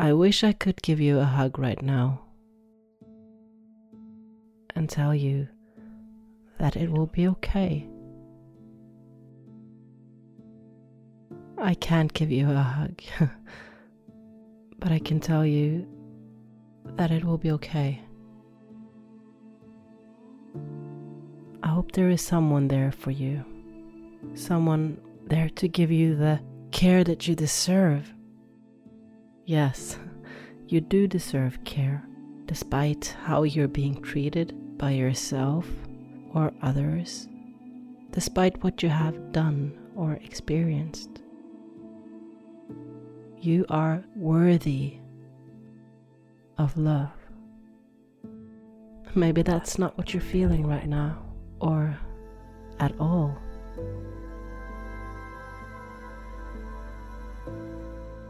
I wish I could give you a hug right now and tell you that it will be okay. I can't give you a hug, but I can tell you that it will be okay. I hope there is someone there for you, someone there to give you the care that you deserve. Yes, you do deserve care, despite how you're being treated by yourself or others, despite what you have done or experienced. You are worthy of love. Maybe that's not what you're feeling right now, or at all.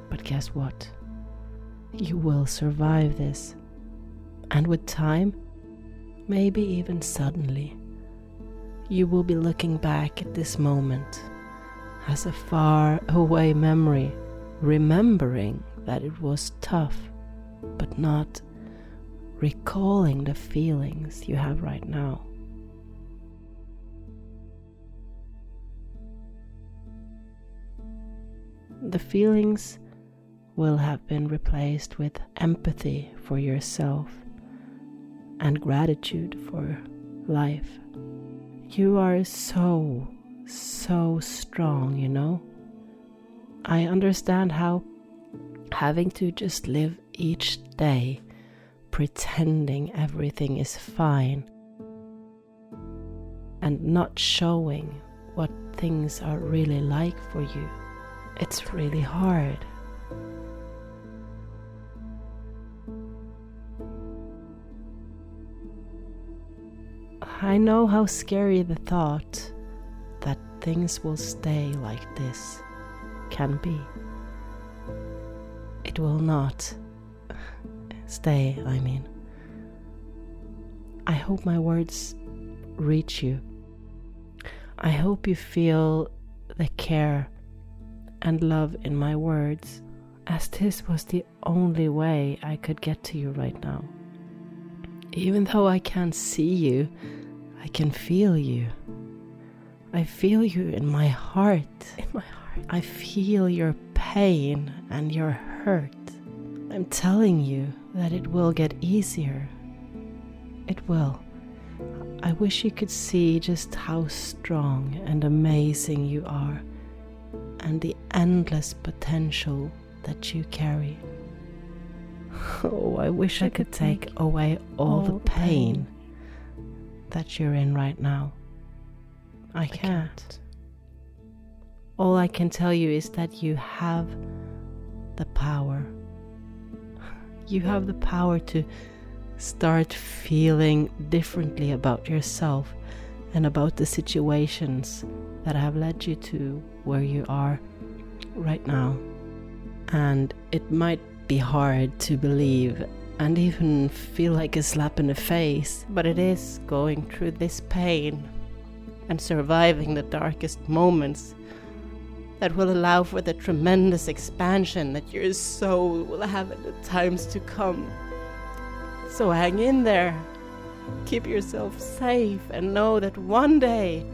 But guess what? You will survive this. And with time, maybe even suddenly, you will be looking back at this moment as a far away memory, remembering that it was tough, but not recalling the feelings you have right now. The feelings will have been replaced with empathy for yourself and gratitude for life. You are so, so strong, you know? I understand how having to just live each day pretending everything is fine and not showing what things are really like for you. It's really hard. I know how scary the thought that things will stay like this can be. It will not stay, I mean. I hope my words reach you. I hope you feel the care and love in my words, as this was the only way I could get to you right now. Even though I can't see you, I can feel you. I feel you in my heart. In my heart. I feel your pain and your hurt. I'm telling you that it will get easier. It will. I wish you could see just how strong and amazing you are and the endless potential that you carry. Oh, I wish I could take away all the pain that you're in right now. I can't. All I can tell you is that you have the power. You have the power to start feeling differently about yourself and about the situations that have led you to where you are right now. And it might be hard to believe and even feel like a slap in the face, but it is going through this pain and surviving the darkest moments that will allow for the tremendous expansion that your soul will have in the times to come. So hang in there, keep yourself safe, and know that one day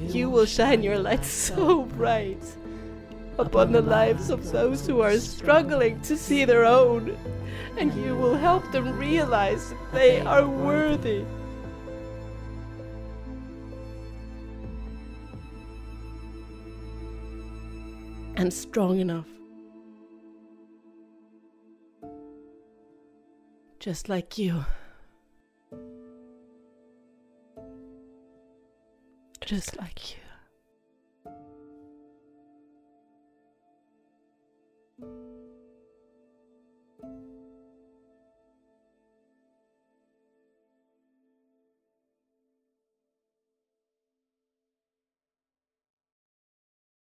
you will shine your light so bright upon the lives of those who are struggling to see their own, and you will help them realize that they are worthy. And strong enough. Just like you. Just like you.